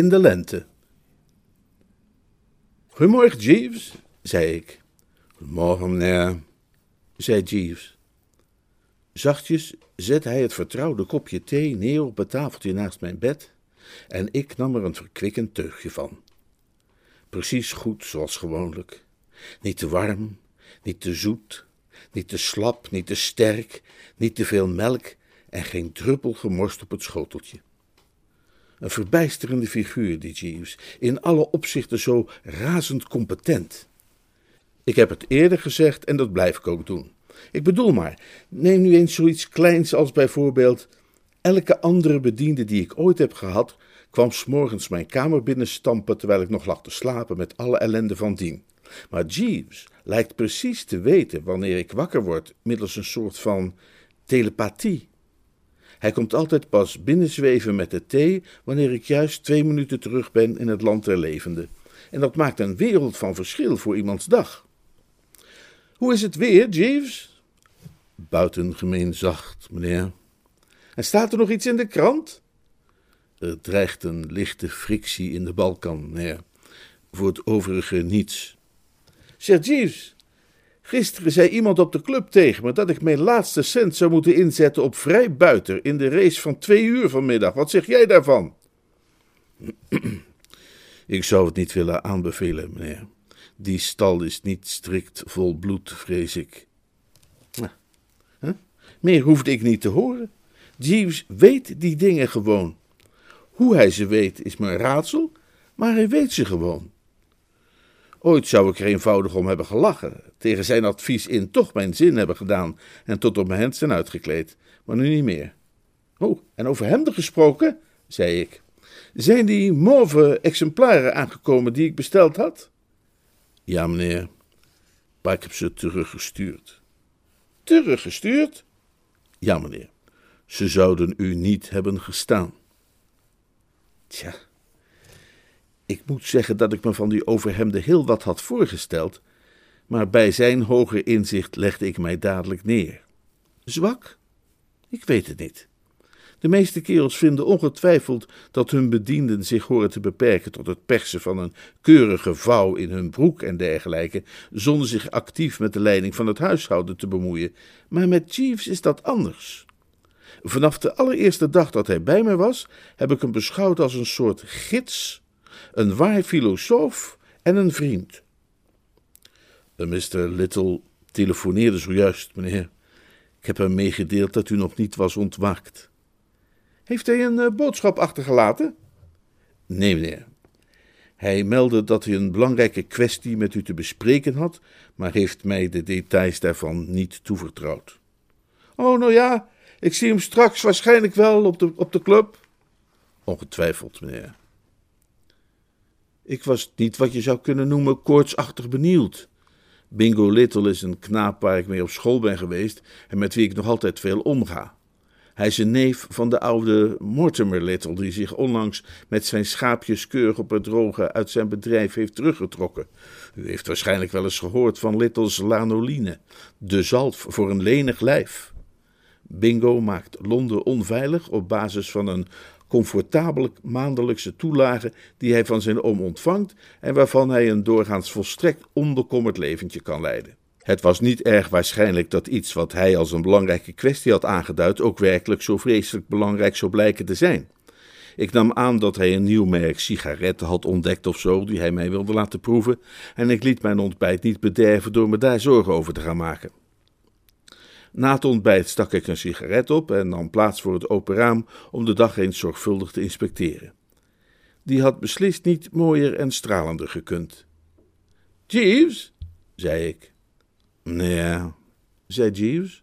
In de lente. Goedemorgen, Jeeves, zei ik. Goedemorgen, meneer, zei Jeeves. Zachtjes zette hij het vertrouwde kopje thee neer op het tafeltje naast mijn bed en ik nam er een verkwikkend teugje van. Precies goed zoals gewoonlijk. Niet te warm, niet te zoet, niet te slap, niet te sterk, niet te veel melk en geen druppel gemorst op het schoteltje. Een verbijsterende figuur, die Jeeves, in alle opzichten zo razend competent. Ik heb het eerder gezegd en dat blijf ik ook doen. Ik bedoel maar, neem nu eens zoiets kleins als bijvoorbeeld. Elke andere bediende die ik ooit heb gehad, kwam s'morgens mijn kamer binnenstampen terwijl ik nog lag te slapen met alle ellende van dien. Maar Jeeves lijkt precies te weten wanneer ik wakker word, middels een soort van telepathie. Hij komt altijd pas binnenzweven met de thee wanneer ik juist twee minuten terug ben in het land der levenden. En dat maakt een wereld van verschil voor iemands dag. Hoe is het weer, Jeeves? Buitengemeen zacht, meneer. En staat er nog iets in de krant? Er dreigt een lichte frictie in de Balkan, meneer. Voor het overige niets. Zeg, Jeeves, Gisteren zei iemand op de club tegen me dat ik mijn laatste cent zou moeten inzetten op vrij buiten in de race van twee uur vanmiddag. Wat zeg jij daarvan? Ik zou het niet willen aanbevelen, meneer. Die stal is niet strikt vol bloed, vrees ik. Meer hoefde ik niet te horen. Jeeves weet die dingen gewoon. Hoe hij ze weet is een raadsel, maar hij weet ze gewoon. Ooit zou ik er eenvoudig om hebben gelachen, tegen zijn advies in toch mijn zin hebben gedaan en tot op mijn hemd zijn uitgekleed, maar nu niet meer. Oh, en over hemden gesproken, zei ik. Zijn die mauve exemplaren aangekomen die ik besteld had? Ja, meneer, maar ik heb ze teruggestuurd. Teruggestuurd? Ja, meneer. Ze zouden u niet hebben gestaan. Tja. Ik moet zeggen dat ik me van die overhemden heel wat had voorgesteld, maar bij zijn hoge inzicht legde ik mij dadelijk neer. Zwak? Ik weet het niet. De meeste kerels vinden ongetwijfeld dat hun bedienden zich horen te beperken tot het persen van een keurige vouw in hun broek en dergelijke, zonder zich actief met de leiding van het huishouden te bemoeien. Maar met Jeeves is dat anders. Vanaf de allereerste dag dat hij bij mij was, heb ik hem beschouwd als een soort gids een waar filosoof en een vriend. Mr. Little telefoneerde zojuist, meneer. Ik heb hem meegedeeld dat u nog niet was ontwaakt. Heeft hij een uh, boodschap achtergelaten? Nee, meneer. Hij meldde dat hij een belangrijke kwestie met u te bespreken had, maar heeft mij de details daarvan niet toevertrouwd. Oh, nou ja, ik zie hem straks waarschijnlijk wel op de, op de club. Ongetwijfeld, meneer. Ik was niet wat je zou kunnen noemen koortsachtig benieuwd. Bingo Little is een knaap waar ik mee op school ben geweest en met wie ik nog altijd veel omga. Hij is een neef van de oude Mortimer Little, die zich onlangs met zijn schaapjes keurig op het droge uit zijn bedrijf heeft teruggetrokken. U heeft waarschijnlijk wel eens gehoord van Little's lanoline, de zalf voor een lenig lijf. Bingo maakt Londen onveilig op basis van een comfortabele maandelijkse toelage die hij van zijn oom ontvangt en waarvan hij een doorgaans volstrekt onbekommerd leventje kan leiden. Het was niet erg waarschijnlijk dat iets wat hij als een belangrijke kwestie had aangeduid ook werkelijk zo vreselijk belangrijk zou blijken te zijn. Ik nam aan dat hij een nieuw merk sigaretten had ontdekt of zo, die hij mij wilde laten proeven, en ik liet mijn ontbijt niet bederven door me daar zorgen over te gaan maken. Na het ontbijt stak ik een sigaret op en nam plaats voor het open raam om de dag eens zorgvuldig te inspecteren. Die had beslist niet mooier en stralender gekund. Jeeves, zei ik. Ja, zei Jeeves.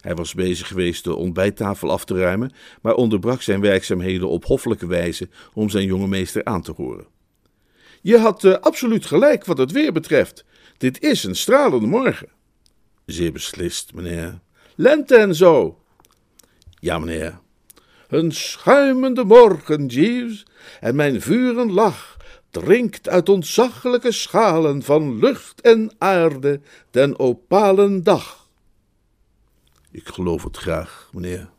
Hij was bezig geweest de ontbijttafel af te ruimen, maar onderbrak zijn werkzaamheden op hoffelijke wijze om zijn jonge meester aan te horen. Je had uh, absoluut gelijk wat het weer betreft. Dit is een stralende morgen. Zeer beslist, meneer. Lente en zo. Ja, meneer. Een schuimende morgen, Jeeves, en mijn vuren lach drinkt uit ontzaglijke schalen van lucht en aarde den opalen dag. Ik geloof het graag, meneer.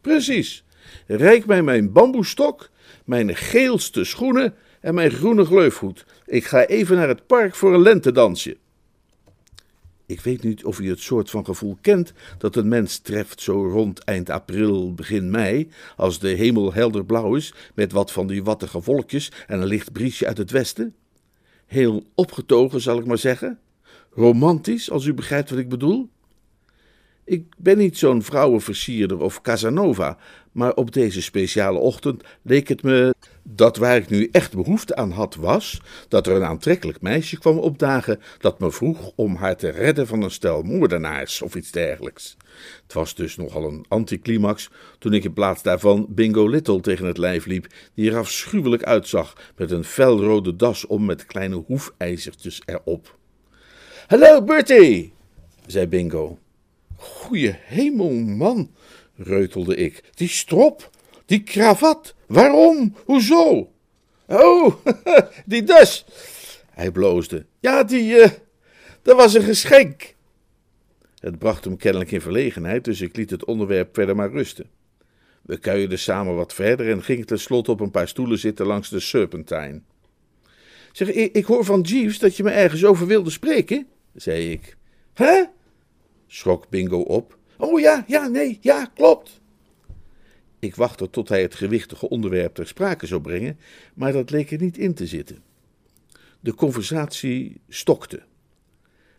Precies. Rijk mij mijn bamboestok, mijn geelste schoenen en mijn groene gleufhoed. Ik ga even naar het park voor een lentedansje. Ik weet niet of u het soort van gevoel kent dat een mens treft zo rond eind april, begin mei, als de hemel helder blauw is, met wat van die wattige wolkjes en een licht briesje uit het westen. Heel opgetogen, zal ik maar zeggen. Romantisch, als u begrijpt wat ik bedoel. Ik ben niet zo'n vrouwenversierder of Casanova, maar op deze speciale ochtend leek het me dat waar ik nu echt behoefte aan had was dat er een aantrekkelijk meisje kwam opdagen dat me vroeg om haar te redden van een stel moordenaars of iets dergelijks. Het was dus nogal een anticlimax toen ik in plaats daarvan Bingo Little tegen het lijf liep, die er afschuwelijk uitzag met een felrode das om met kleine hoefijzertjes erop. Hallo Bertie, zei Bingo. Goeie hemel, man, reutelde ik. Die strop, die kravat, waarom, hoezo? Oh, die das. Hij bloosde. Ja, die, uh, dat was een geschenk. Het bracht hem kennelijk in verlegenheid, dus ik liet het onderwerp verder maar rusten. We kuierden samen wat verder en gingen tenslotte op een paar stoelen zitten langs de Serpentine. Zeg, ik, hoor van Jeeves dat je me ergens over wilde spreken, zei ik. Hè? schrok Bingo op. Oh ja, ja, nee, ja, klopt. Ik wachtte tot hij het gewichtige onderwerp ter sprake zou brengen, maar dat leek er niet in te zitten. De conversatie stokte.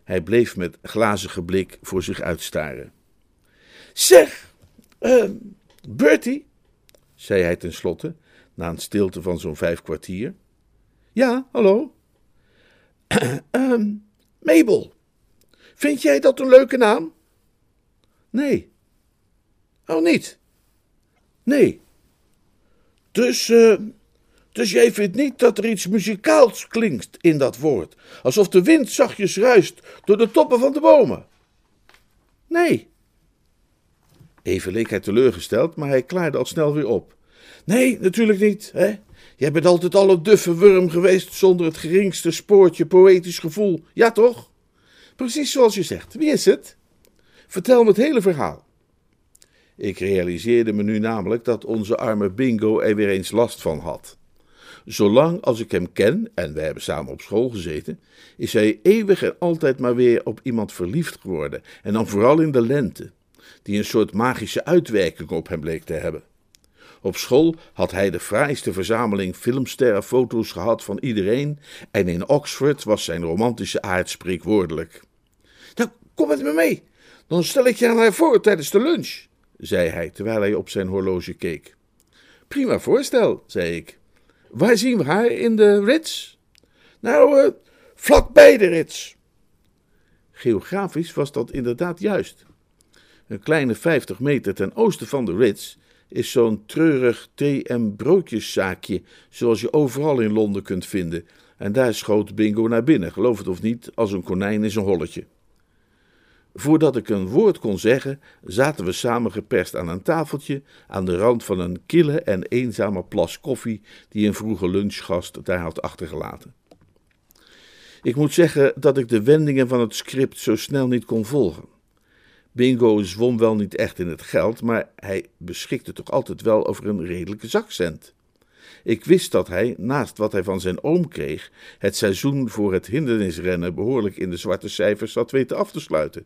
Hij bleef met glazige blik voor zich uitstaren. Zeg, uh, Bertie, zei hij tenslotte, na een stilte van zo'n vijf kwartier. Ja, hallo? uh, Mabel, vind jij dat een leuke naam? Nee. Oh, niet? Nee. Dus, uh, dus jij vindt niet dat er iets muzikaals klinkt in dat woord? Alsof de wind zachtjes ruist door de toppen van de bomen? Nee. Even leek hij teleurgesteld, maar hij klaarde al snel weer op. Nee, natuurlijk niet. Hè? Jij bent altijd al een duffe wurm geweest zonder het geringste spoortje poëtisch gevoel. Ja, toch? Precies zoals je zegt. Wie is het? Vertel me het hele verhaal. Ik realiseerde me nu namelijk dat onze arme Bingo er weer eens last van had. Zolang als ik hem ken, en wij hebben samen op school gezeten, is hij eeuwig en altijd maar weer op iemand verliefd geworden, en dan vooral in de lente, die een soort magische uitwerking op hem bleek te hebben. Op school had hij de fraaiste verzameling filmsterrenfoto's gehad van iedereen, en in Oxford was zijn romantische aard spreekwoordelijk. Nou, kom met me mee, dan stel ik je aan haar voor tijdens de lunch zei hij terwijl hij op zijn horloge keek. Prima voorstel, zei ik. Waar zien we haar in de rits? Nou, uh, vlakbij de rits. Geografisch was dat inderdaad juist. Een kleine vijftig meter ten oosten van de Ritz is zo'n treurig thee- en broodjeszaakje, zoals je overal in Londen kunt vinden. En daar schoot Bingo naar binnen, geloof het of niet, als een konijn in zijn holletje. Voordat ik een woord kon zeggen, zaten we samen geperst aan een tafeltje aan de rand van een kille en eenzame plas koffie die een vroege lunchgast daar had achtergelaten. Ik moet zeggen dat ik de wendingen van het script zo snel niet kon volgen. Bingo zwom wel niet echt in het geld, maar hij beschikte toch altijd wel over een redelijke zakcent. Ik wist dat hij, naast wat hij van zijn oom kreeg, het seizoen voor het hindernisrennen behoorlijk in de zwarte cijfers had weten af te sluiten.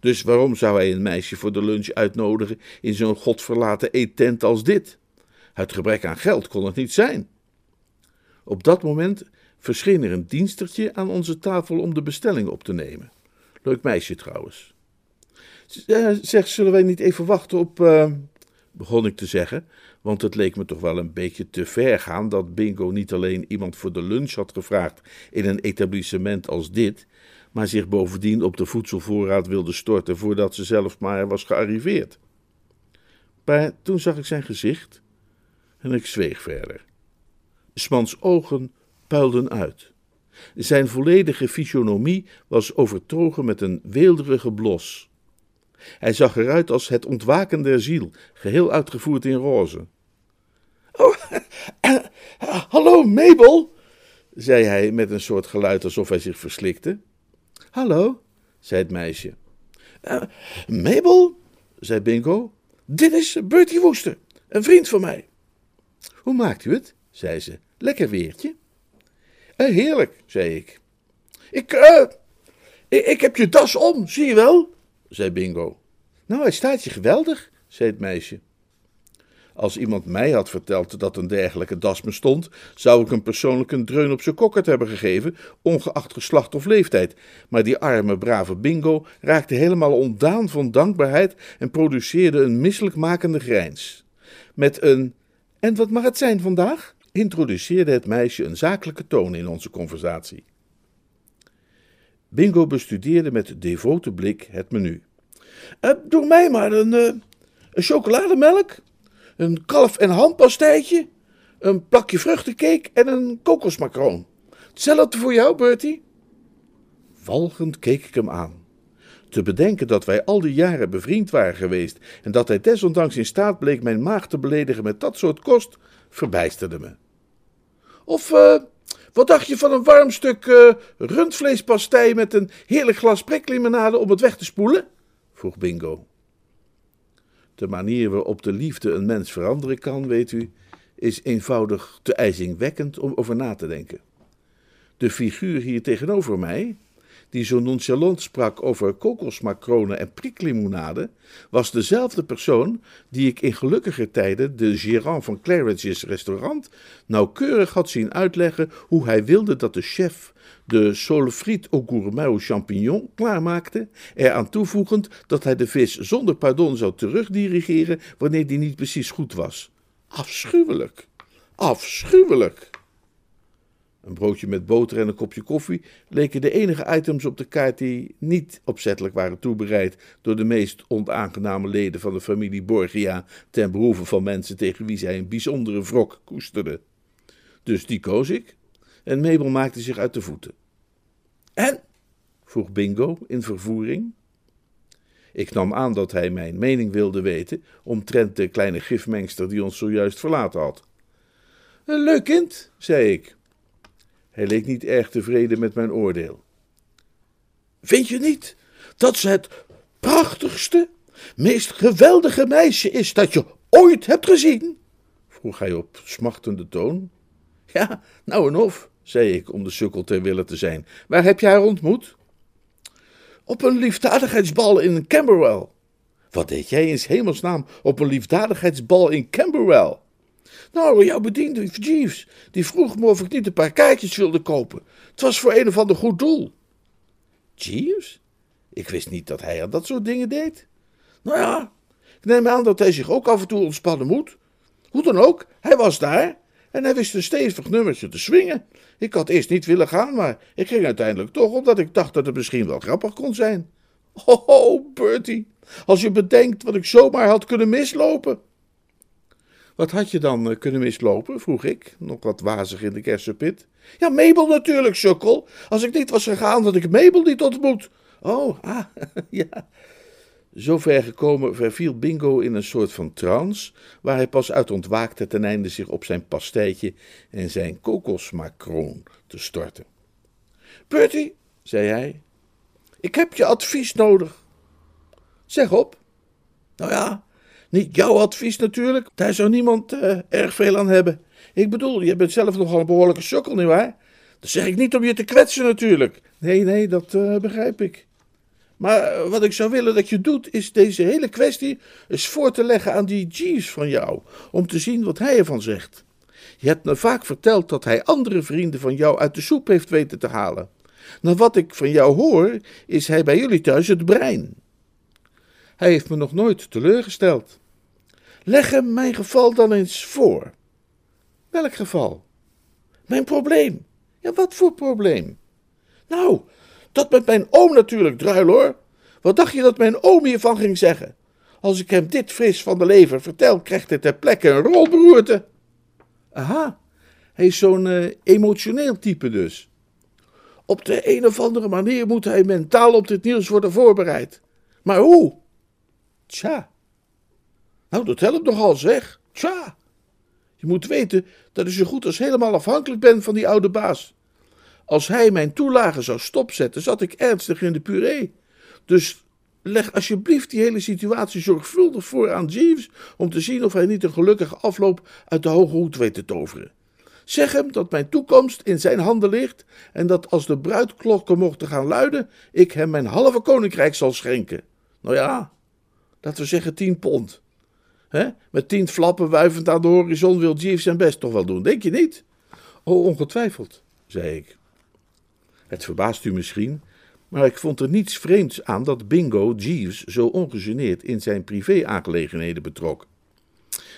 Dus waarom zou hij een meisje voor de lunch uitnodigen in zo'n godverlaten eetent als dit? Het gebrek aan geld kon het niet zijn. Op dat moment verscheen er een dienstertje aan onze tafel om de bestelling op te nemen. Leuk meisje trouwens. Zeg, zullen wij niet even wachten op. Uh, begon ik te zeggen, want het leek me toch wel een beetje te ver gaan dat Bingo niet alleen iemand voor de lunch had gevraagd in een etablissement als dit, maar zich bovendien op de voedselvoorraad wilde storten voordat ze zelf maar was gearriveerd. Maar toen zag ik zijn gezicht en ik zweeg verder. Smans ogen puilden uit. Zijn volledige fysionomie was overtogen met een weelderige blos. Hij zag eruit als het ontwaken der ziel, geheel uitgevoerd in roze. Oh, hallo Mabel, zei hij met een soort geluid alsof hij zich verslikte. Hallo, zei het meisje. Uh, Mabel, zei Bingo, dit is Bertie Woester, een vriend van mij. Hoe maakt u het? zei ze. Lekker weertje. Uh, heerlijk, zei ik. Ik, uh, ik, ik heb je das om, zie je wel, zei Bingo. Nou, hij staat je geweldig, zei het meisje. Als iemand mij had verteld dat een dergelijke das bestond, zou ik hem persoonlijk een dreun op zijn kokkert hebben gegeven, ongeacht geslacht of leeftijd. Maar die arme, brave bingo raakte helemaal ontdaan van dankbaarheid en produceerde een misselijkmakende grijns. Met een En wat mag het zijn vandaag? introduceerde het meisje een zakelijke toon in onze conversatie. Bingo bestudeerde met devote blik het menu. Uh, doe mij maar een, uh, een chocolademelk, een kalf- en hampastijtje, een plakje vruchtencake en een kokosmacroon. Hetzelfde voor jou, Bertie? Walgend keek ik hem aan. Te bedenken dat wij al die jaren bevriend waren geweest en dat hij desondanks in staat bleek mijn maag te beledigen met dat soort kost, verbijsterde me. Of uh, wat dacht je van een warm stuk uh, rundvleespastei met een heerlijk glas priklimonade om het weg te spoelen? vroeg Bingo. De manier waarop de liefde een mens veranderen kan, weet u, is eenvoudig te ijzingwekkend om over na te denken. De figuur hier tegenover mij, die zo nonchalant sprak over kokosmacronen en priklimonade, was dezelfde persoon die ik in gelukkiger tijden de gérant van Claridge's restaurant nauwkeurig had zien uitleggen hoe hij wilde dat de chef de solfriet au gourmet au champignon klaarmaakte, eraan toevoegend dat hij de vis zonder pardon zou terugdirigeren wanneer die niet precies goed was. Afschuwelijk! Afschuwelijk! Een broodje met boter en een kopje koffie leken de enige items op de kaart die niet opzettelijk waren toebereid door de meest onaangename leden van de familie Borgia ten behoeve van mensen tegen wie zij een bijzondere wrok koesterde. Dus die koos ik en Mabel maakte zich uit de voeten. En? vroeg Bingo in vervoering. Ik nam aan dat hij mijn mening wilde weten omtrent de kleine gifmengster die ons zojuist verlaten had. Een leuk kind, zei ik. Hij leek niet erg tevreden met mijn oordeel. Vind je niet dat ze het prachtigste, meest geweldige meisje is dat je ooit hebt gezien? vroeg hij op smachtende toon. Ja, nou en of, zei ik om de sukkel ter wille te zijn. Waar heb je haar ontmoet? Op een liefdadigheidsbal in Camberwell. Wat deed jij in hemelsnaam op een liefdadigheidsbal in Camberwell? Nou, jouw bediende Jeeves, die vroeg me of ik niet een paar kaartjes wilde kopen. Het was voor een of ander goed doel. Jeeves? Ik wist niet dat hij aan dat soort dingen deed. Nou ja, ik neem aan dat hij zich ook af en toe ontspannen moet. Hoe dan ook, hij was daar en hij wist een stevig nummertje te swingen. Ik had eerst niet willen gaan, maar ik ging uiteindelijk toch, omdat ik dacht dat het misschien wel grappig kon zijn. Oh, Bertie, als je bedenkt wat ik zomaar had kunnen mislopen. Wat had je dan eh, kunnen mislopen? vroeg ik, nog wat wazig in de kersenpit. Ja, Mabel natuurlijk, sukkel. Als ik niet was gegaan, had ik Mabel niet ontmoet. Oh, ah, ja. Zover gekomen verviel Bingo in een soort van trance, waar hij pas uit ontwaakte ten einde zich op zijn pastijtje en zijn kokosmacroon te storten. Bertie, zei hij, ik heb je advies nodig. Zeg op. Nou ja, niet jouw advies natuurlijk, daar zou niemand uh, erg veel aan hebben. Ik bedoel, je bent zelf nogal een behoorlijke sukkel, nietwaar? Dat zeg ik niet om je te kwetsen natuurlijk. Nee, nee, dat uh, begrijp ik. Maar eh, wat ik zou willen dat je doet, is deze hele kwestie eens voor te leggen aan die Jeeves van jou, om te zien wat hij ervan zegt. Je hebt me vaak verteld dat hij andere vrienden van jou uit de soep heeft weten te halen. Naar wat ik van jou hoor, is hij bij jullie thuis het brein. Hij heeft me nog nooit teleurgesteld. Leg hem mijn geval dan eens voor. Welk geval? Mijn probleem. Ja, wat voor probleem? Nou, Dat met mijn oom natuurlijk, druil hoor. Wat dacht je dat mijn oom hiervan ging zeggen? Als ik hem dit fris van de lever vertel, krijgt hij ter plekke een rolberoerte. Aha, hij is zo'n uh, emotioneel type dus. Op de een of andere manier moet hij mentaal op dit nieuws worden voorbereid. Maar hoe? Tja. Nou, dat helpt nogal zeg. Tja. Je moet weten dat ik zo goed als helemaal afhankelijk ben van die oude baas. Als hij mijn toelage zou stopzetten, zat ik ernstig in de puree. Dus leg alsjeblieft die hele situatie zorgvuldig voor aan Jeeves om te zien of hij niet een gelukkige afloop uit de hoge hoed weet te toveren. Zeg hem dat mijn toekomst in zijn handen ligt en dat als de bruidklokken mochten gaan luiden, ik hem mijn halve koninkrijk zal schenken. Nou ja, laten we zeggen tien pond. He? Met tien flappen wuivend aan de horizon wil Jeeves zijn best toch wel doen, denk je niet? Oh, ongetwijfeld, zei ik. Het verbaast u misschien, maar ik vond er niets vreemds aan dat Bingo Jeeves zo ongegeneerd in zijn privé-aangelegenheden betrok.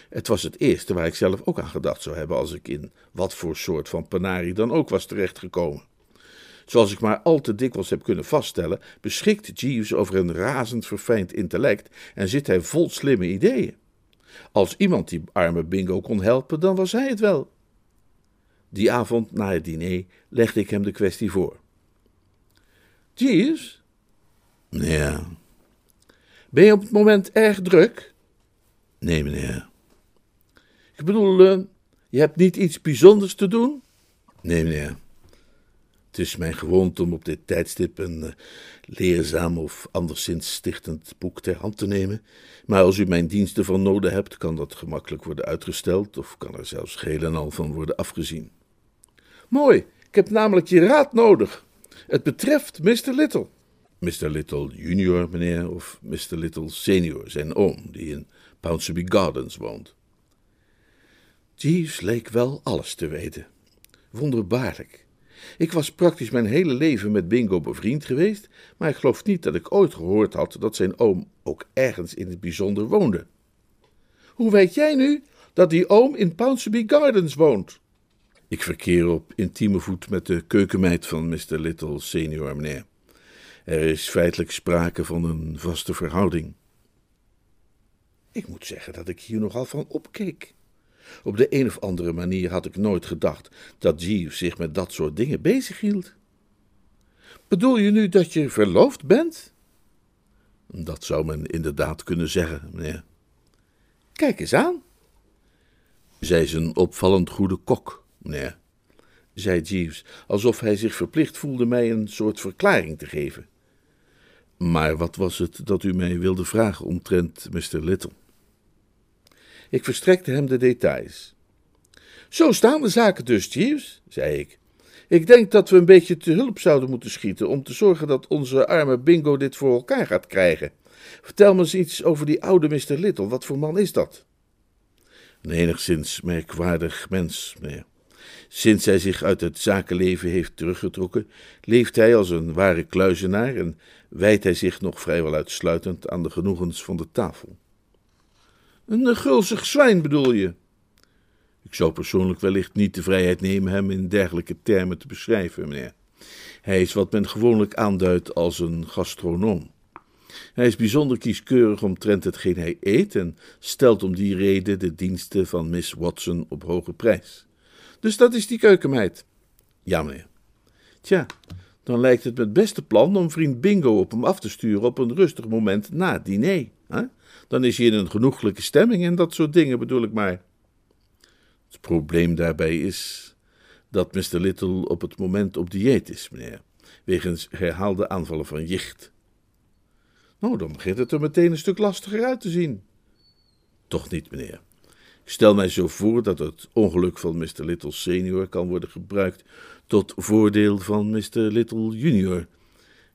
Het was het eerste waar ik zelf ook aan gedacht zou hebben als ik in wat voor soort van penarie dan ook was terechtgekomen. Zoals ik maar al te dikwijls heb kunnen vaststellen, beschikt Jeeves over een razend verfijnd intellect en zit hij vol slimme ideeën. Als iemand die arme Bingo kon helpen, dan was hij het wel. Die avond na het diner legde ik hem de kwestie voor. Jeeves? Ja. Ben je op het moment erg druk? Nee, meneer. Ik bedoel, uh, je hebt niet iets bijzonders te doen? Nee, meneer. Het is mijn gewoonte om op dit tijdstip een uh, leerzaam of anderszins stichtend boek ter hand te nemen. Maar als u mijn diensten van noden hebt, kan dat gemakkelijk worden uitgesteld of kan er zelfs geheel en al van worden afgezien. Mooi, ik heb namelijk je raad nodig. Het betreft Mr. Little. Mr. Little junior, meneer, of Mr. Little senior, zijn oom, die in Poundsby Gardens woont. Jeeves leek wel alles te weten. Wonderbaarlijk. Ik was praktisch mijn hele leven met Bingo bevriend geweest, maar ik geloof niet dat ik ooit gehoord had dat zijn oom ook ergens in het bijzonder woonde. Hoe weet jij nu dat die oom in Poundsby Gardens woont? Ik verkeer op intieme voet met de keukenmeid van Mr. Little senior, meneer. Er is feitelijk sprake van een vaste verhouding. Ik moet zeggen dat ik hier nogal van opkeek. Op de een of andere manier had ik nooit gedacht dat Jeeves zich met dat soort dingen bezighield. Bedoel je nu dat je verloofd bent? Dat zou men inderdaad kunnen zeggen, meneer. Kijk eens aan. Zij is een opvallend goede kok, meneer, zei Jeeves, alsof hij zich verplicht voelde mij een soort verklaring te geven. Maar wat was het dat u mij wilde vragen omtrent Mr. Little? Ik verstrekte hem de details. Zo staan de zaken dus, Jeeves, zei ik. Ik denk dat we een beetje te hulp zouden moeten schieten om te zorgen dat onze arme Bingo dit voor elkaar gaat krijgen. Vertel me eens iets over die oude Mr. Little. Wat voor man is dat? Een enigszins merkwaardig mens, meneer. Sinds hij zich uit het zakenleven heeft teruggetrokken, leeft hij als een ware kluizenaar en wijdt hij zich nog vrijwel uitsluitend aan de genoegens van de tafel. Een gulzig zwijn bedoel je? Ik zou persoonlijk wellicht niet de vrijheid nemen hem in dergelijke termen te beschrijven, meneer. Hij is wat men gewoonlijk aanduidt als een gastronoom. Hij is bijzonder kieskeurig omtrent hetgeen hij eet en stelt om die reden de diensten van Miss Watson op hoge prijs. Dus dat is die keukenmeid. Ja, meneer. Tja, dan lijkt het me het beste plan om vriend Bingo op hem af te sturen op een rustig moment na het diner. Hè? Dan is hij in een genoeglijke stemming en dat soort dingen bedoel ik maar. Het probleem daarbij is dat Mr. Little op het moment op dieet is, meneer, wegens herhaalde aanvallen van jicht. Nou, dan begint het er meteen een stuk lastiger uit te zien. Toch niet, meneer. Ik stel mij zo voor dat het ongeluk van Mr. Little senior kan worden gebruikt tot voordeel van Mr. Little junior.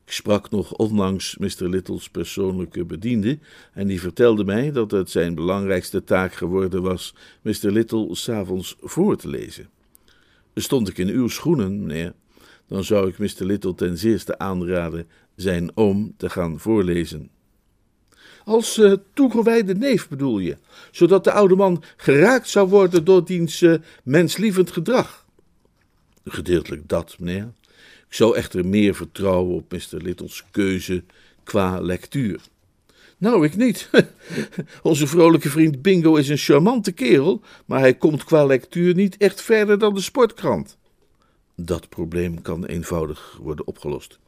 Ik sprak nog onlangs Mr. Little's persoonlijke bediende en die vertelde mij dat het zijn belangrijkste taak geworden was Mr. Little s'avonds voor te lezen. Stond ik in uw schoenen, meneer, dan zou ik Mr. Little ten zeerste aanraden zijn oom te gaan voorlezen. Als uh, toegewijde neef bedoel je, zodat de oude man geraakt zou worden door diens uh, menslievend gedrag? Gedeeltelijk dat, meneer. Ik zou echter meer vertrouwen op Mr. Little's keuze qua lectuur. Nou, ik niet. Onze vrolijke vriend Bingo is een charmante kerel, maar hij komt qua lectuur niet echt verder dan de sportkrant. Dat probleem kan eenvoudig worden opgelost.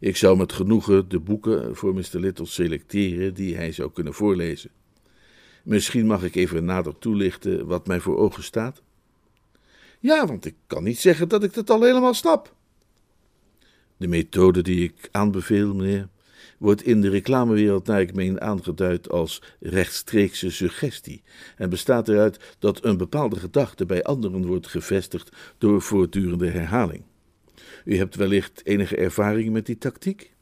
Ik zou met genoegen de boeken voor Mr. Little selecteren die hij zou kunnen voorlezen. Misschien mag ik even nader toelichten wat mij voor ogen staat? Ja, want ik kan niet zeggen dat ik het al helemaal snap. De methode die ik aanbeveel, meneer, wordt in de reclamewereld naar ik meen aangeduid als rechtstreekse suggestie en bestaat eruit dat een bepaalde gedachte bij anderen wordt gevestigd door voortdurende herhaling. U hebt wellicht enige ervaring met die tactiek?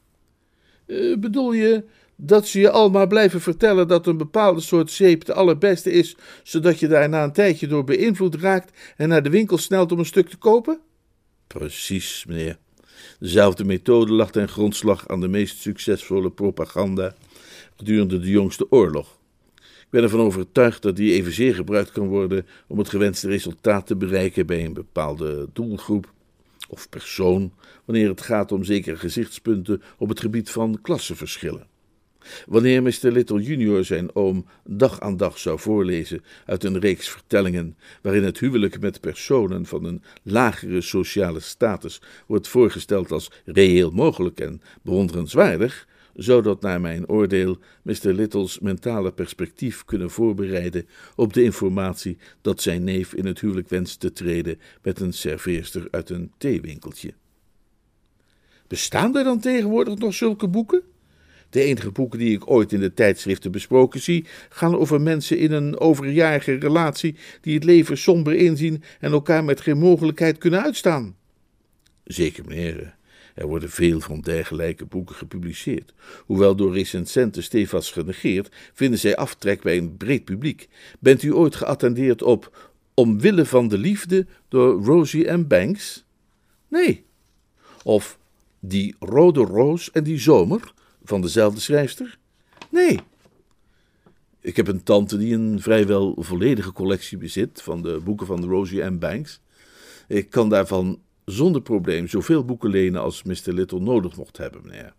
Uh, bedoel je dat ze je al maar blijven vertellen dat een bepaalde soort zeep de allerbeste is, zodat je daar na een tijdje door beïnvloed raakt en naar de winkel snelt om een stuk te kopen? Precies, meneer. Dezelfde methode lag ten grondslag aan de meest succesvolle propaganda gedurende de jongste oorlog. Ik ben ervan overtuigd dat die evenzeer gebruikt kan worden om het gewenste resultaat te bereiken bij een bepaalde doelgroep of persoon, wanneer het gaat om zekere gezichtspunten op het gebied van klassenverschillen. Wanneer Mr. Little junior zijn oom dag aan dag zou voorlezen uit een reeks vertellingen waarin het huwelijk met personen van een lagere sociale status wordt voorgesteld als reëel mogelijk en bewonderenswaardig, zou dat naar mijn oordeel Mr. Little's mentale perspectief kunnen voorbereiden op de informatie dat zijn neef in het huwelijk wenst te treden met een serveerster uit een theewinkeltje. Bestaan er dan tegenwoordig nog zulke boeken? De enige boeken die ik ooit in de tijdschriften besproken zie, gaan over mensen in een overjarige relatie die het leven somber inzien en elkaar met geen mogelijkheid kunnen uitstaan. Zeker, meneer. Er worden veel van dergelijke boeken gepubliceerd. Hoewel door recensenten stevast genegeerd, vinden zij aftrek bij een breed publiek. Bent u ooit geattendeerd op Omwille van de Liefde door Rosie M. Banks? Nee. Of Die Rode Roos en die Zomer van dezelfde schrijfster? Nee. Ik heb een tante die een vrijwel volledige collectie bezit van de boeken van Rosie M. Banks. Ik kan daarvan zonder probleem zoveel boeken lenen als Mr. Little nodig mocht hebben, meneer.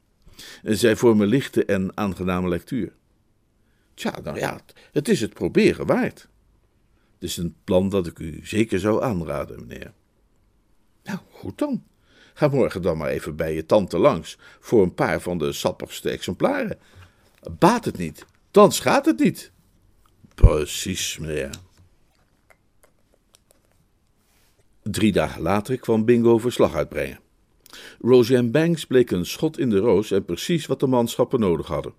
En zij vormen lichte en aangename lectuur. Tja, nou ja, het is het proberen waard. Het is een plan dat ik u zeker zou aanraden, meneer. Nou, goed dan. Ga morgen dan maar even bij je tante langs voor een paar van de sappigste exemplaren. Baat het niet, dan schaadt het niet. Precies, meneer. Drie dagen later kwam Bingo verslag uitbrengen. Roseanne Banks bleek een schot in de roos en precies wat de manschappen nodig hadden.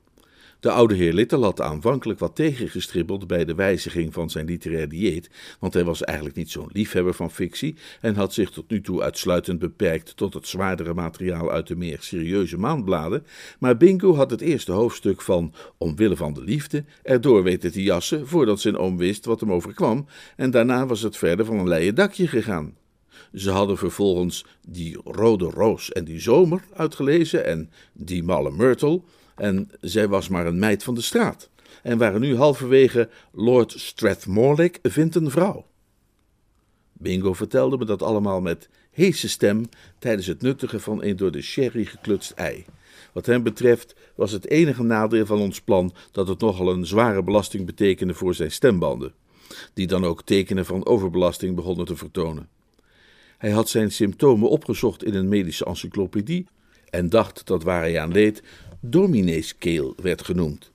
De oude heer Little had aanvankelijk wat tegengestribbeld bij de wijziging van zijn literair dieet, want hij was eigenlijk niet zo'n liefhebber van fictie en had zich tot nu toe uitsluitend beperkt tot het zwaardere materiaal uit de meer serieuze maandbladen, maar Bingo had het eerste hoofdstuk van Omwille van de liefde erdoor weten te jassen voordat zijn oom wist wat hem overkwam, en daarna was het verder van een leien dakje gegaan. Ze hadden vervolgens die rode roos en die zomer uitgelezen en die malle myrtle, en zij was maar een meid van de straat en waren nu halverwege Lord Strathmorlick vindt een vrouw. Bingo vertelde me dat allemaal met heese stem tijdens het nuttigen van een door de sherry geklutst ei. Wat hem betreft was het enige nadeel van ons plan dat het nogal een zware belasting betekende voor zijn stembanden, die dan ook tekenen van overbelasting begonnen te vertonen. Hij had zijn symptomen opgezocht in een medische encyclopedie en dacht dat waar hij aan leed domineeskeel werd genoemd.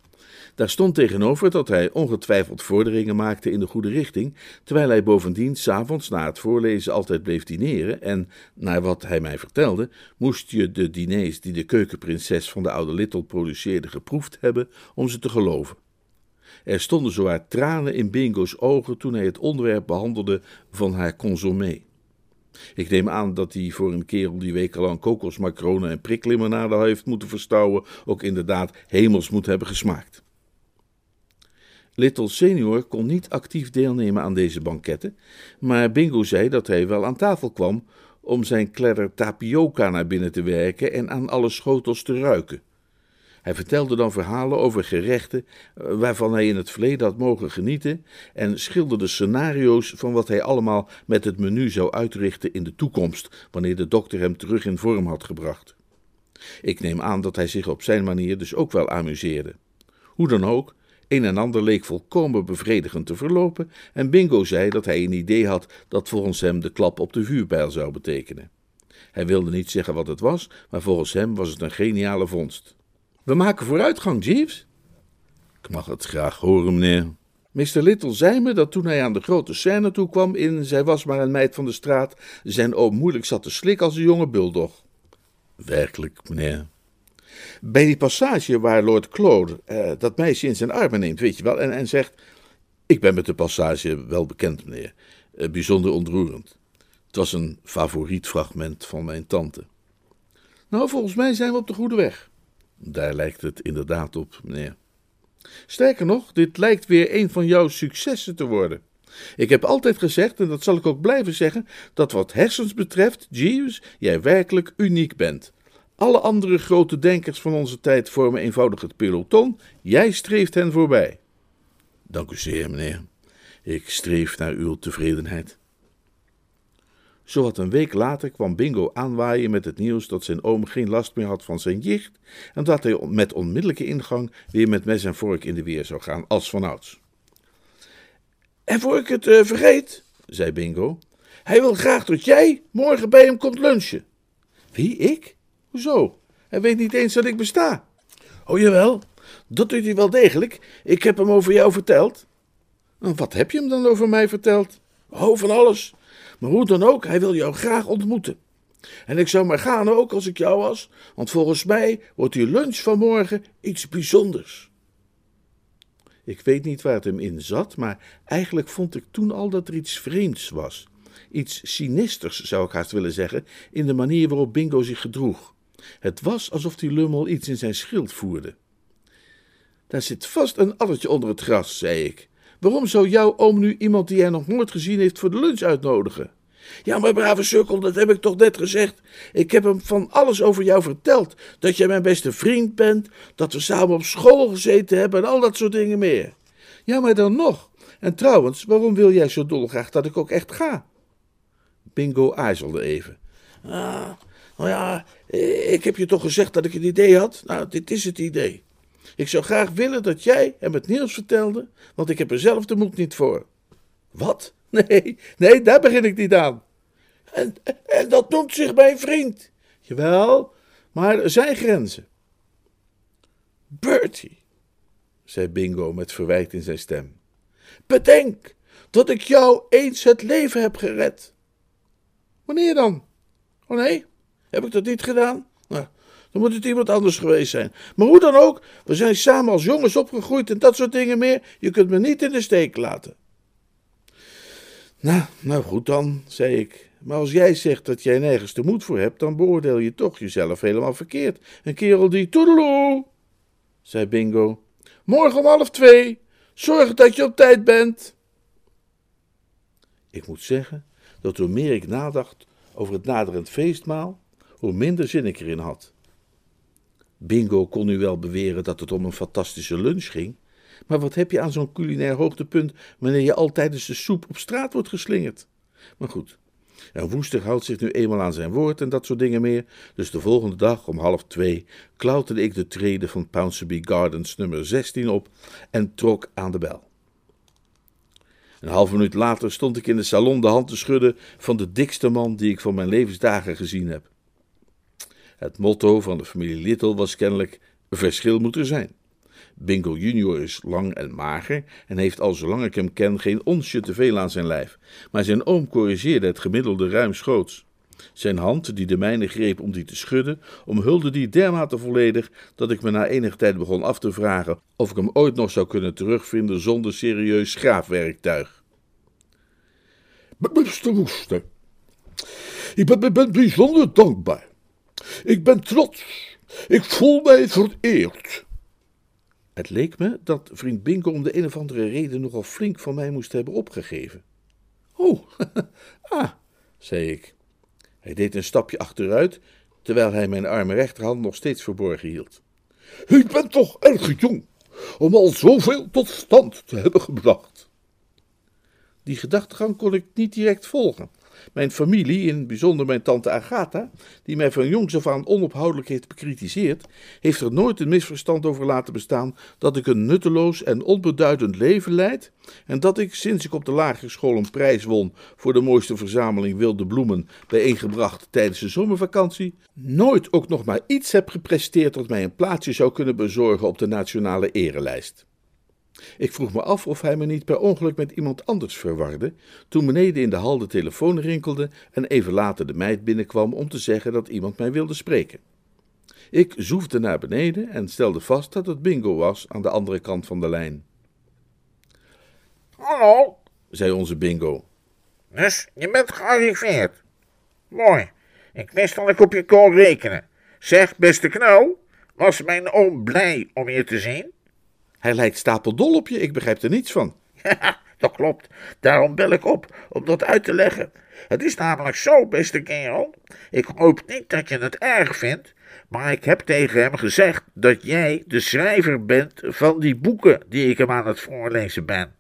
Daar stond tegenover dat hij ongetwijfeld vorderingen maakte in de goede richting, terwijl hij bovendien s'avonds na het voorlezen altijd bleef dineren en, naar wat hij mij vertelde, moest je de diners die de keukenprinses van de oude Little produceerde geproefd hebben om ze te geloven. Er stonden zowaar tranen in Bingo's ogen toen hij het onderwerp behandelde van haar consommé. Ik neem aan dat hij voor een kerel die wekenlang kokosmacronen en priklimonade heeft moeten verstouwen, ook inderdaad hemels moet hebben gesmaakt. Little senior kon niet actief deelnemen aan deze banketten, maar Bingo zei dat hij wel aan tafel kwam om zijn kledder tapioca naar binnen te werken en aan alle schotels te ruiken. Hij vertelde dan verhalen over gerechten eh, waarvan hij in het verleden had mogen genieten en schilderde scenario's van wat hij allemaal met het menu zou uitrichten in de toekomst, wanneer de dokter hem terug in vorm had gebracht. Ik neem aan dat hij zich op zijn manier dus ook wel amuseerde. Hoe dan ook, een en ander leek volkomen bevredigend te verlopen en Bingo zei dat hij een idee had dat volgens hem de klap op de vuurpijl zou betekenen. Hij wilde niet zeggen wat het was, maar volgens hem was het een geniale vondst. We maken vooruitgang, Jeeves. Ik mag het graag horen, meneer. Mr. Little zei me dat toen hij aan de grote scène toe kwam in Zij was maar een meid van de straat, zijn oom moeilijk zat te slikken als een jonge bulldog. Werkelijk, meneer. Bij die passage waar Lord Claude eh, dat meisje in zijn armen neemt, weet je wel, en, en zegt: Ik ben met de passage wel bekend, meneer. Eh, bijzonder ontroerend. Het was een favoriet fragment van mijn tante. Nou, volgens mij zijn we op de goede weg. Daar lijkt het inderdaad op, meneer. Sterker nog, dit lijkt weer een van jouw successen te worden. Ik heb altijd gezegd, en dat zal ik ook blijven zeggen, dat wat hersens betreft, Jeeves, jij werkelijk uniek bent. Alle andere grote denkers van onze tijd vormen eenvoudig het peloton, jij streeft hen voorbij. Dank u zeer, meneer. Ik streef naar uw tevredenheid. Zowat een week later kwam Bingo aanwaaien met het nieuws dat zijn oom geen last meer had van zijn jicht en dat hij met onmiddellijke ingang weer met mes en vork in de weer zou gaan, als vanouds. En voor ik het uh, vergeet, zei Bingo, hij wil graag dat jij morgen bij hem komt lunchen. Wie, ik? Hoezo? Hij weet niet eens dat ik besta. Oh jawel, dat doet hij wel degelijk. Ik heb hem over jou verteld. Wat heb je hem dan over mij verteld? Oh, van alles. Maar hoe dan ook, hij wil jou graag ontmoeten. En ik zou maar gaan ook als ik jou was, want volgens mij wordt die lunch van morgen iets bijzonders. Ik weet niet waar het hem in zat, maar eigenlijk vond ik toen al dat er iets vreemds was. Iets sinisters, zou ik haast willen zeggen, in de manier waarop Bingo zich gedroeg. Het was alsof die lummel iets in zijn schild voerde. Daar zit vast een addertje onder het gras, zei ik. Waarom zou jouw oom nu iemand die hij nog nooit gezien heeft voor de lunch uitnodigen? Ja, maar brave sukkel, dat heb ik toch net gezegd. Ik heb hem van alles over jou verteld. Dat jij mijn beste vriend bent, dat we samen op school gezeten hebben en al dat soort dingen meer. Ja, maar dan nog. En trouwens, waarom wil jij zo dolgraag dat ik ook echt ga? Bingo aarzelde even. Ah, nou ja, ik heb je toch gezegd dat ik een idee had? Nou, dit is het idee. Ik zou graag willen dat jij hem het nieuws vertelde, want ik heb er zelf de moed niet voor. Wat? Nee, nee, daar begin ik niet aan. En, en dat noemt zich mijn vriend. Jawel, maar er zijn grenzen. Bertie, zei Bingo met verwijt in zijn stem. Bedenk dat ik jou eens het leven heb gered. Wanneer dan? Oh nee, heb ik dat niet gedaan? Nou, dan moet het iemand anders geweest zijn. Maar hoe dan ook, we zijn samen als jongens opgegroeid en dat soort dingen meer. Je kunt me niet in de steek laten. Nou, nou goed dan, zei ik. Maar als jij zegt dat jij nergens de moed voor hebt, dan beoordeel je toch jezelf helemaal verkeerd. Een kerel die toedeloe, zei Bingo. Morgen om half twee. Zorg dat je op tijd bent. Ik moet zeggen dat hoe meer ik nadacht over het naderend feestmaal, hoe minder zin ik erin had. Bingo kon nu wel beweren dat het om een fantastische lunch ging, maar wat heb je aan zo'n culinair hoogtepunt wanneer je al tijdens de soep op straat wordt geslingerd? Maar goed, en Woester houdt zich nu eenmaal aan zijn woord en dat soort dingen meer, dus de volgende dag om half twee klauterde ik de treden van Pounceby Gardens nummer 16 op en trok aan de bel. Een halve minuut later stond ik in de salon de hand te schudden van de dikste man die ik van mijn levensdagen gezien heb. Het motto van de familie Little was kennelijk: verschil moet er zijn. Bingo junior is lang en mager en heeft al zolang ik hem ken geen onsje te veel aan zijn lijf, maar zijn oom corrigeerde het gemiddelde ruimschoots. Zijn hand, die de mijne greep om die te schudden, omhulde die dermate volledig dat ik me na enige tijd begon af te vragen of ik hem ooit nog zou kunnen terugvinden zonder serieus schraafwerktuig. Beste ik ben, ben bijzonder dankbaar. Ik ben trots. Ik voel mij vereerd. Het leek me dat vriend Bingo om de een of andere reden nogal flink van mij moest hebben opgegeven. Oh, ah, zei ik. Hij deed een stapje achteruit, terwijl hij mijn arme rechterhand nog steeds verborgen hield. Ik ben toch erg jong om al zoveel tot stand te hebben gebracht. Die gedachtegang kon ik niet direct volgen. Mijn familie, in bijzonder mijn tante Agatha, die mij van jongs af aan onophoudelijk heeft bekritiseerd, heeft er nooit een misverstand over laten bestaan dat ik een nutteloos en onbeduidend leven leid en dat ik, sinds ik op de lagere school een prijs won voor de mooiste verzameling wilde bloemen bijeengebracht tijdens de zomervakantie, nooit ook nog maar iets heb gepresteerd dat mij een plaatsje zou kunnen bezorgen op de nationale erelijst. Ik vroeg me af of hij me niet per ongeluk met iemand anders verwarde, toen beneden in de hal de telefoon rinkelde en even later de meid binnenkwam om te zeggen dat iemand mij wilde spreken. Ik zoefde naar beneden en stelde vast dat het Bingo was aan de andere kant van de lijn. Hallo, zei onze Bingo. dus je bent gearriveerd. Mooi, ik wist dat ik op je kon rekenen. Zeg, beste knul, was mijn oom blij om je te zien? Hij lijkt stapeldol op je, ik begrijp er niets van. Ja, dat klopt. Daarom bel ik op, om dat uit te leggen. Het is namelijk zo, beste kerel. Ik hoop niet dat je het erg vindt, maar ik heb tegen hem gezegd dat jij de schrijver bent van die boeken die ik hem aan het voorlezen ben.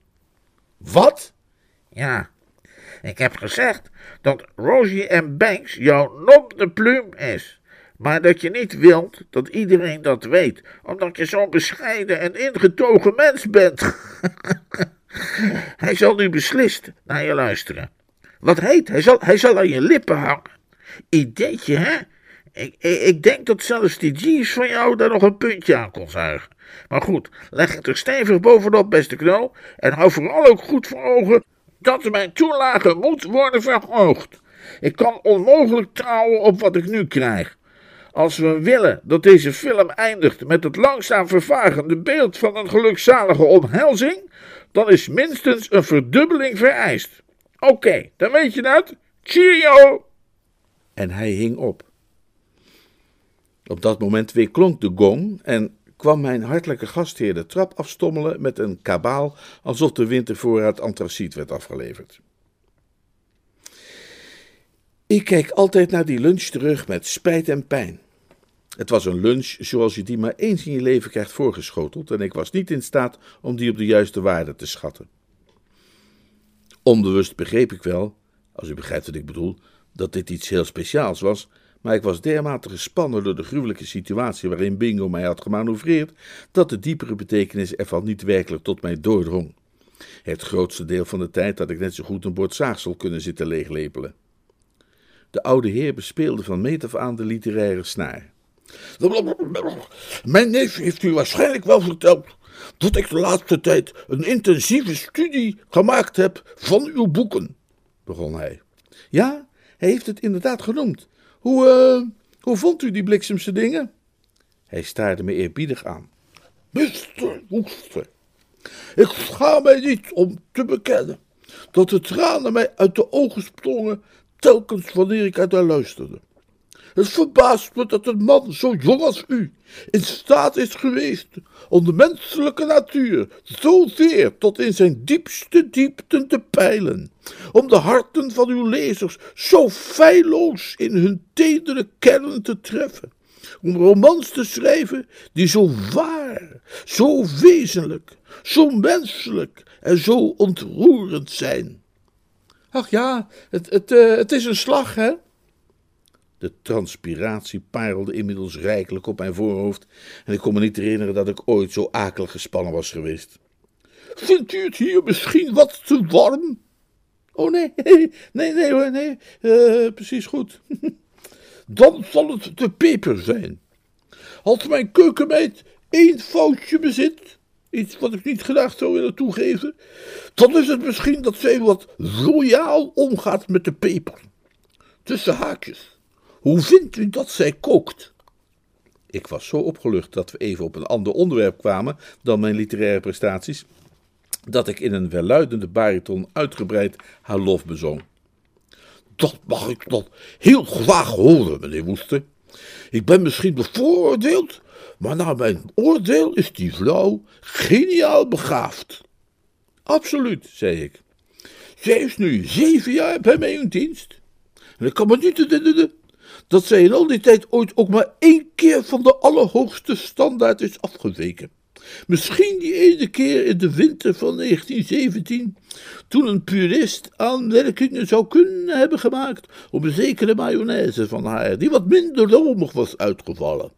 Wat? Ja, ik heb gezegd dat Rosie M. Banks jouw nom de plume is. Maar dat je niet wilt dat iedereen dat weet, omdat je zo'n bescheiden en ingetogen mens bent. hij zal nu beslist naar je luisteren. Wat heet, hij zal, hij zal aan je lippen hangen. Ideetje, hè? Ik, ik, ik denk dat zelfs die jeans van jou daar nog een puntje aan kon zuigen. Maar goed, leg het er stevig bovenop, beste knul. En hou vooral ook goed voor ogen dat mijn toelage moet worden verhoogd. Ik kan onmogelijk trouwen op wat ik nu krijg. Als we willen dat deze film eindigt met het langzaam vervagende beeld van een gelukzalige omhelzing, dan is minstens een verdubbeling vereist. Oké, dan weet je dat. Cheerio! En hij hing op. Op dat moment weer klonk de gong en kwam mijn hartelijke gastheer de trap afstommelen met een kabaal alsof de wintervoorraad antraciet werd afgeleverd. Ik kijk altijd naar die lunch terug met spijt en pijn. Het was een lunch zoals je die maar eens in je leven krijgt voorgeschoteld en ik was niet in staat om die op de juiste waarde te schatten. Onbewust begreep ik wel, als u begrijpt wat ik bedoel, dat dit iets heel speciaals was, maar ik was dermate gespannen door de gruwelijke situatie waarin Bingo mij had gemanoeuvreerd, dat de diepere betekenis ervan niet werkelijk tot mij doordrong. Het grootste deel van de tijd had ik net zo goed een bord zaagsel kunnen zitten leeglepelen. De oude heer bespeelde van meet af aan de literaire snaar. Mijn neef heeft u waarschijnlijk wel verteld dat ik de laatste tijd een intensieve studie gemaakt heb van uw boeken, begon hij. Ja, hij heeft het inderdaad genoemd. Hoe, uh, hoe vond u die bliksemse dingen? Hij staarde me eerbiedig aan. Mister Woester, ik schaam mij niet om te bekennen dat de tranen mij uit de ogen sprongen telkens wanneer ik uit haar luisterde. Het verbaast me dat een man zo jong als u in staat is geweest om de menselijke natuur zozeer tot in zijn diepste diepten te peilen, om de harten van uw lezers zo feilloos in hun tedere kern te treffen, om romans te schrijven die zo waar, zo wezenlijk, zo menselijk en zo ontroerend zijn. Ach ja, het, het, uh, het is een slag, hè? De transpiratie parelde inmiddels rijkelijk op mijn voorhoofd en ik kon me niet herinneren dat ik ooit zo akelig gespannen was geweest. Vindt u het hier misschien wat te warm? Oh nee, nee, nee nee, uh, precies goed. Dan zal het de peper zijn. Als mijn keukenmeid één foutje bezit, iets wat ik niet graag zou willen toegeven, dan is het misschien dat zij wat royaal omgaat met de peper. Tussen haakjes. Hoe vindt u dat zij kookt? Ik was zo opgelucht dat we even op een ander onderwerp kwamen dan mijn literaire prestaties, dat ik in een welluidende bariton uitgebreid haar lof bezong. Dat mag ik dan heel graag horen, meneer Woester. Ik ben misschien bevooroordeeld, maar naar mijn oordeel is die vrouw geniaal begaafd. Absoluut, zei ik. Zij is nu zeven jaar bij mij in dienst. En ik kan me niet dat zij in al die tijd ooit ook maar één keer van de allerhoogste standaard is afgeweken. Misschien die ene keer in de winter van 1917, toen een purist aanmerkingen zou kunnen hebben gemaakt op een zekere mayonaise van haar, die wat minder romig was uitgevallen.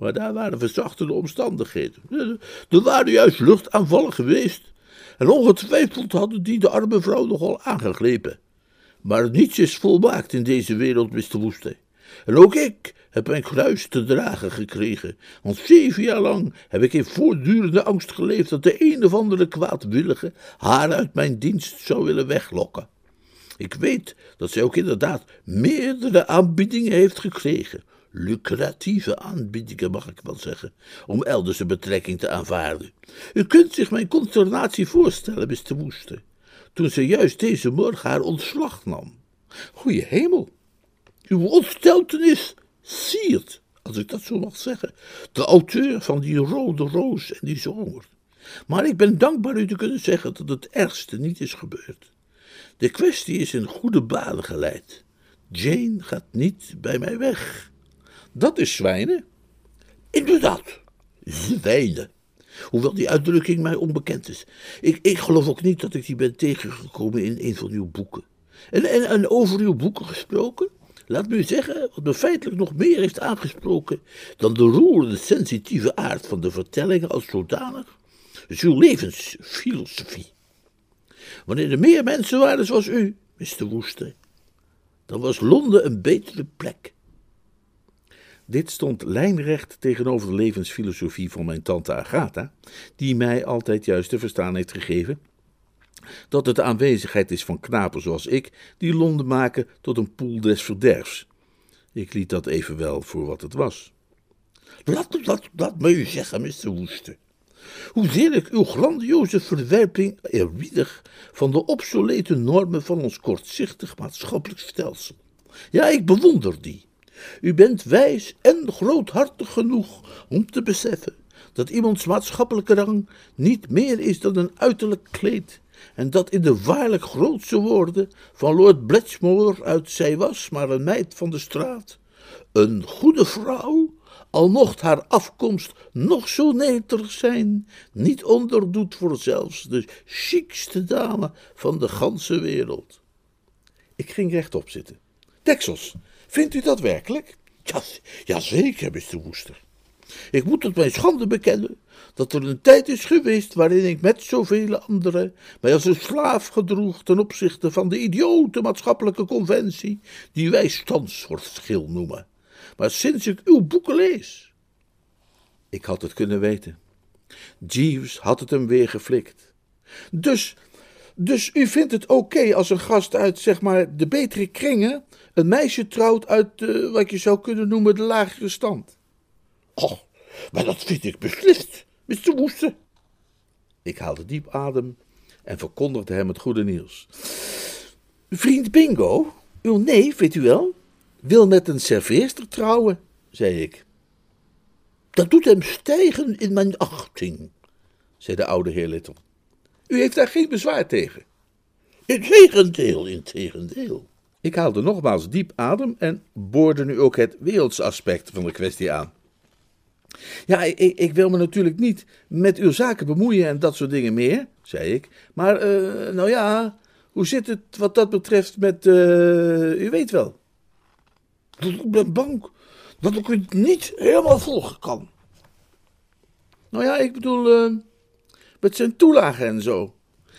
Maar daar waren verzachtende omstandigheden. Er waren juist luchtaanvallen geweest. En ongetwijfeld hadden die de arme vrouw nogal aangegrepen. Maar niets is volmaakt in deze wereld, Mr. Woestijn. En ook ik heb mijn kruis te dragen gekregen, want zeven jaar lang heb ik in voortdurende angst geleefd dat de een of andere kwaadwillige haar uit mijn dienst zou willen weglokken. Ik weet dat zij ook inderdaad meerdere aanbiedingen heeft gekregen, lucratieve aanbiedingen mag ik wel zeggen, om elders een betrekking te aanvaarden. U kunt zich mijn consternatie voorstellen, Mr. Woester, toen ze juist deze morgen haar ontslag nam. Goeie hemel, uw ontsteltenis siert, als ik dat zo mag zeggen, de auteur van die rode roos en die zomer. Maar ik ben dankbaar u te kunnen zeggen dat het ergste niet is gebeurd. De kwestie is in goede banen geleid. Jane gaat niet bij mij weg. Dat is zwijnen. Inderdaad, zwijnen. Hoewel die uitdrukking mij onbekend is. Ik, ik geloof ook niet dat ik die ben tegengekomen in een van uw boeken. En, en, en over uw boeken gesproken? Laat me u zeggen, wat me feitelijk nog meer heeft aangesproken dan de roerende sensitieve aard van de vertellingen als zodanig, is uw levensfilosofie. Wanneer er meer mensen waren zoals u, Mr. Woester, dan was Londen een betere plek. Dit stond lijnrecht tegenover de levensfilosofie van mijn tante Agatha, die mij altijd juist te verstaan heeft gegeven dat het de aanwezigheid is van knapen zoals ik, die Londen maken tot een poel des verderfs. Ik liet dat evenwel voor wat het was. Laat, laat, laat me u zeggen, Mr. Woester. Hoezeer ik uw grandioze verwerping eerbiedig van de obsolete normen van ons kortzichtig maatschappelijk stelsel. Ja, ik bewonder die. U bent wijs en groothartig genoeg om te beseffen dat iemands maatschappelijke rang niet meer is dan een uiterlijk kleed en dat in de waarlijk grootste woorden van Lord Bletchmore uit zij was maar een meid van de straat, een goede vrouw, al mocht haar afkomst nog zo nederig zijn, niet onderdoet voor zelfs de chicste dame van de ganse wereld. Ik ging rechtop zitten. Deksels, vindt u dat werkelijk? Ja, jazeker, Mr. Woester. Ik moet tot mijn schande bekennen dat er een tijd is geweest waarin ik met zoveel anderen mij als een slaaf gedroeg ten opzichte van de idiote maatschappelijke conventie die wij standsoortschil noemen. Maar sinds ik uw boeken lees. Ik had het kunnen weten. Jeeves had het hem weer geflikt. Dus, dus u vindt het oké als een gast uit, zeg maar, de betere kringen een meisje trouwt uit, uh, wat je zou kunnen noemen, de lagere stand? Oh, maar dat vind ik beslist, Mr. Woester. Ik haalde diep adem en verkondigde hem het goede nieuws. Vriend Bingo, uw neef, weet u wel, wil met een serveerster trouwen, zei ik. Dat doet hem stijgen in mijn achting, zei de oude heer Little. U heeft daar geen bezwaar tegen. Integendeel, integendeel. Ik haalde nogmaals diep adem en boorde nu ook het wereldse aspect van de kwestie aan. Ja, ik, ik, wil me natuurlijk niet met uw zaken bemoeien en dat soort dingen meer, zei ik. Maar, uh, nou ja, hoe zit het wat dat betreft met, uh, u weet wel. Ik ben bang dat ik het niet helemaal volgen kan. Nou ja, ik bedoel, uh, met zijn toelagen en zo.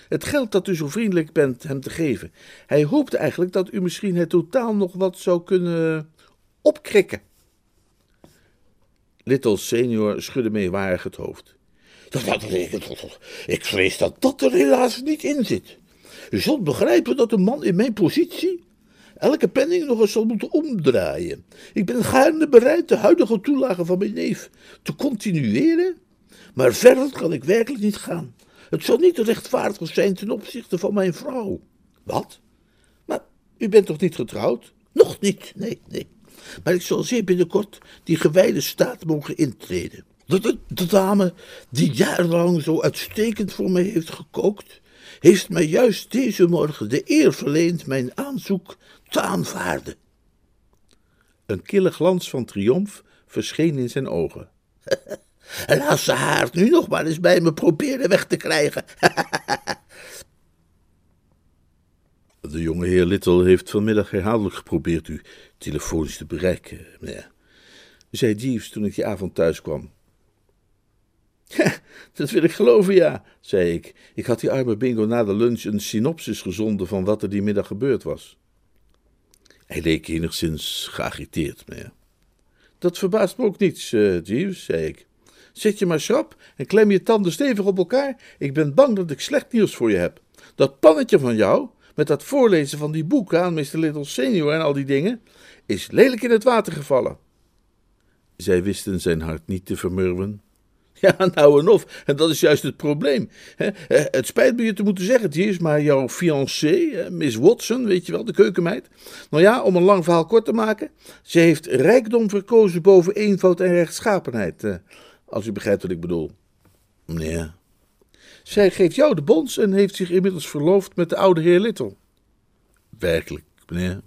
Het geld dat u zo vriendelijk bent hem te geven. Hij hoopte eigenlijk dat u misschien het totaal nog wat zou kunnen opkrikken. Little senior schudde meewarig het hoofd. Ik vrees dat dat er helaas niet in zit. U zult begrijpen dat een man in mijn positie elke penning nog eens zal moeten omdraaien. Ik ben gaarne bereid de huidige toelage van mijn neef te continueren, maar verder kan ik werkelijk niet gaan. Het zal niet rechtvaardig zijn ten opzichte van mijn vrouw. Wat? Maar u bent toch niet getrouwd? Nog niet, nee, nee. Maar ik zal zeer binnenkort die gewijde staat mogen intreden. De, de, dame die jarenlang zo uitstekend voor mij heeft gekookt, heeft mij juist deze morgen de eer verleend mijn aanzoek te aanvaarden. Een kille glans van triomf verscheen in zijn ogen. En als ze haar nu nog maar eens bij me probeerde weg te krijgen. De jonge heer Little heeft vanmiddag herhaaldelijk geprobeerd u telefonisch te bereiken, meneer. Zei Jeeves toen ik die avond thuis kwam. dat wil ik geloven, ja, zei ik. Ik had die arme bingo na de lunch een synopsis gezonden van wat er die middag gebeurd was. Hij leek enigszins geagiteerd, meneer. Dat verbaast me ook niets, uh, Jeeves, zei ik. Zet je maar schrap en klem je tanden stevig op elkaar. Ik ben bang dat ik slecht nieuws voor je heb. Dat pannetje van jou, met dat voorlezen van die boeken aan Mr. Little Senior en al die dingen, is lelijk in het water gevallen. Zij wisten zijn hart niet te vermurwen. Ja, nou en of. En dat is juist het probleem. Het spijt me je te moeten zeggen, is maar jouw fiancée, Miss Watson, weet je wel, de keukenmeid. Nou ja, om een lang verhaal kort te maken. Ze heeft rijkdom verkozen boven eenvoud en rechtschapenheid. Als u begrijpt wat ik bedoel. Meneer. Zij geeft jou de bons en heeft zich inmiddels verloofd met de oude heer Little. Werkelijk, meneer.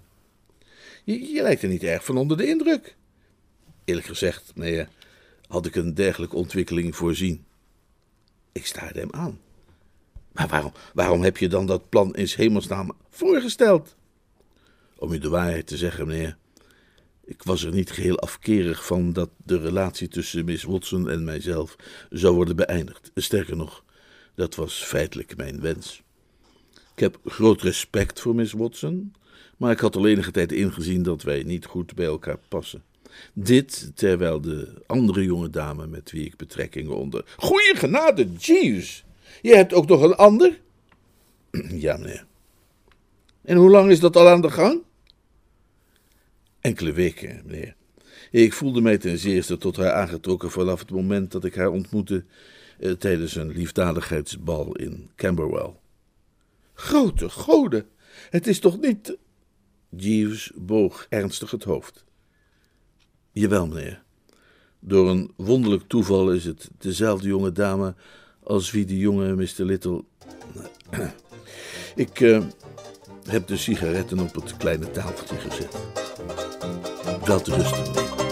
Je, lijkt er niet erg van onder de indruk. Eerlijk gezegd, meneer, had ik een dergelijke ontwikkeling voorzien. Ik staarde hem aan. Maar waarom, waarom heb je dan dat plan in hemelsnaam voorgesteld? Om u de waarheid te zeggen, meneer, ik was er niet geheel afkerig van dat de relatie tussen Miss Watson en mijzelf zou worden beëindigd. Sterker nog, dat was feitelijk mijn wens. Ik heb groot respect voor Miss Watson, maar ik had al enige tijd ingezien dat wij niet goed bij elkaar passen. Dit terwijl de andere jonge dame met wie ik betrekkingen onder. Goeie genade, Jeeves! Je hebt ook nog een ander? Ja, meneer. En hoe lang is dat al aan de gang? Enkele weken, meneer. Ik voelde mij ten zeerste tot haar aangetrokken vanaf het moment dat ik haar ontmoette eh, tijdens een liefdadigheidsbal in Camberwell. Grote goden, het is toch niet. Jeeves boog ernstig het hoofd. Jawel, meneer. Door een wonderlijk toeval is het dezelfde jonge dame als wie de jonge Mr. Little. Ik uh, heb de sigaretten op het kleine tafeltje gezet. Wel te rusten.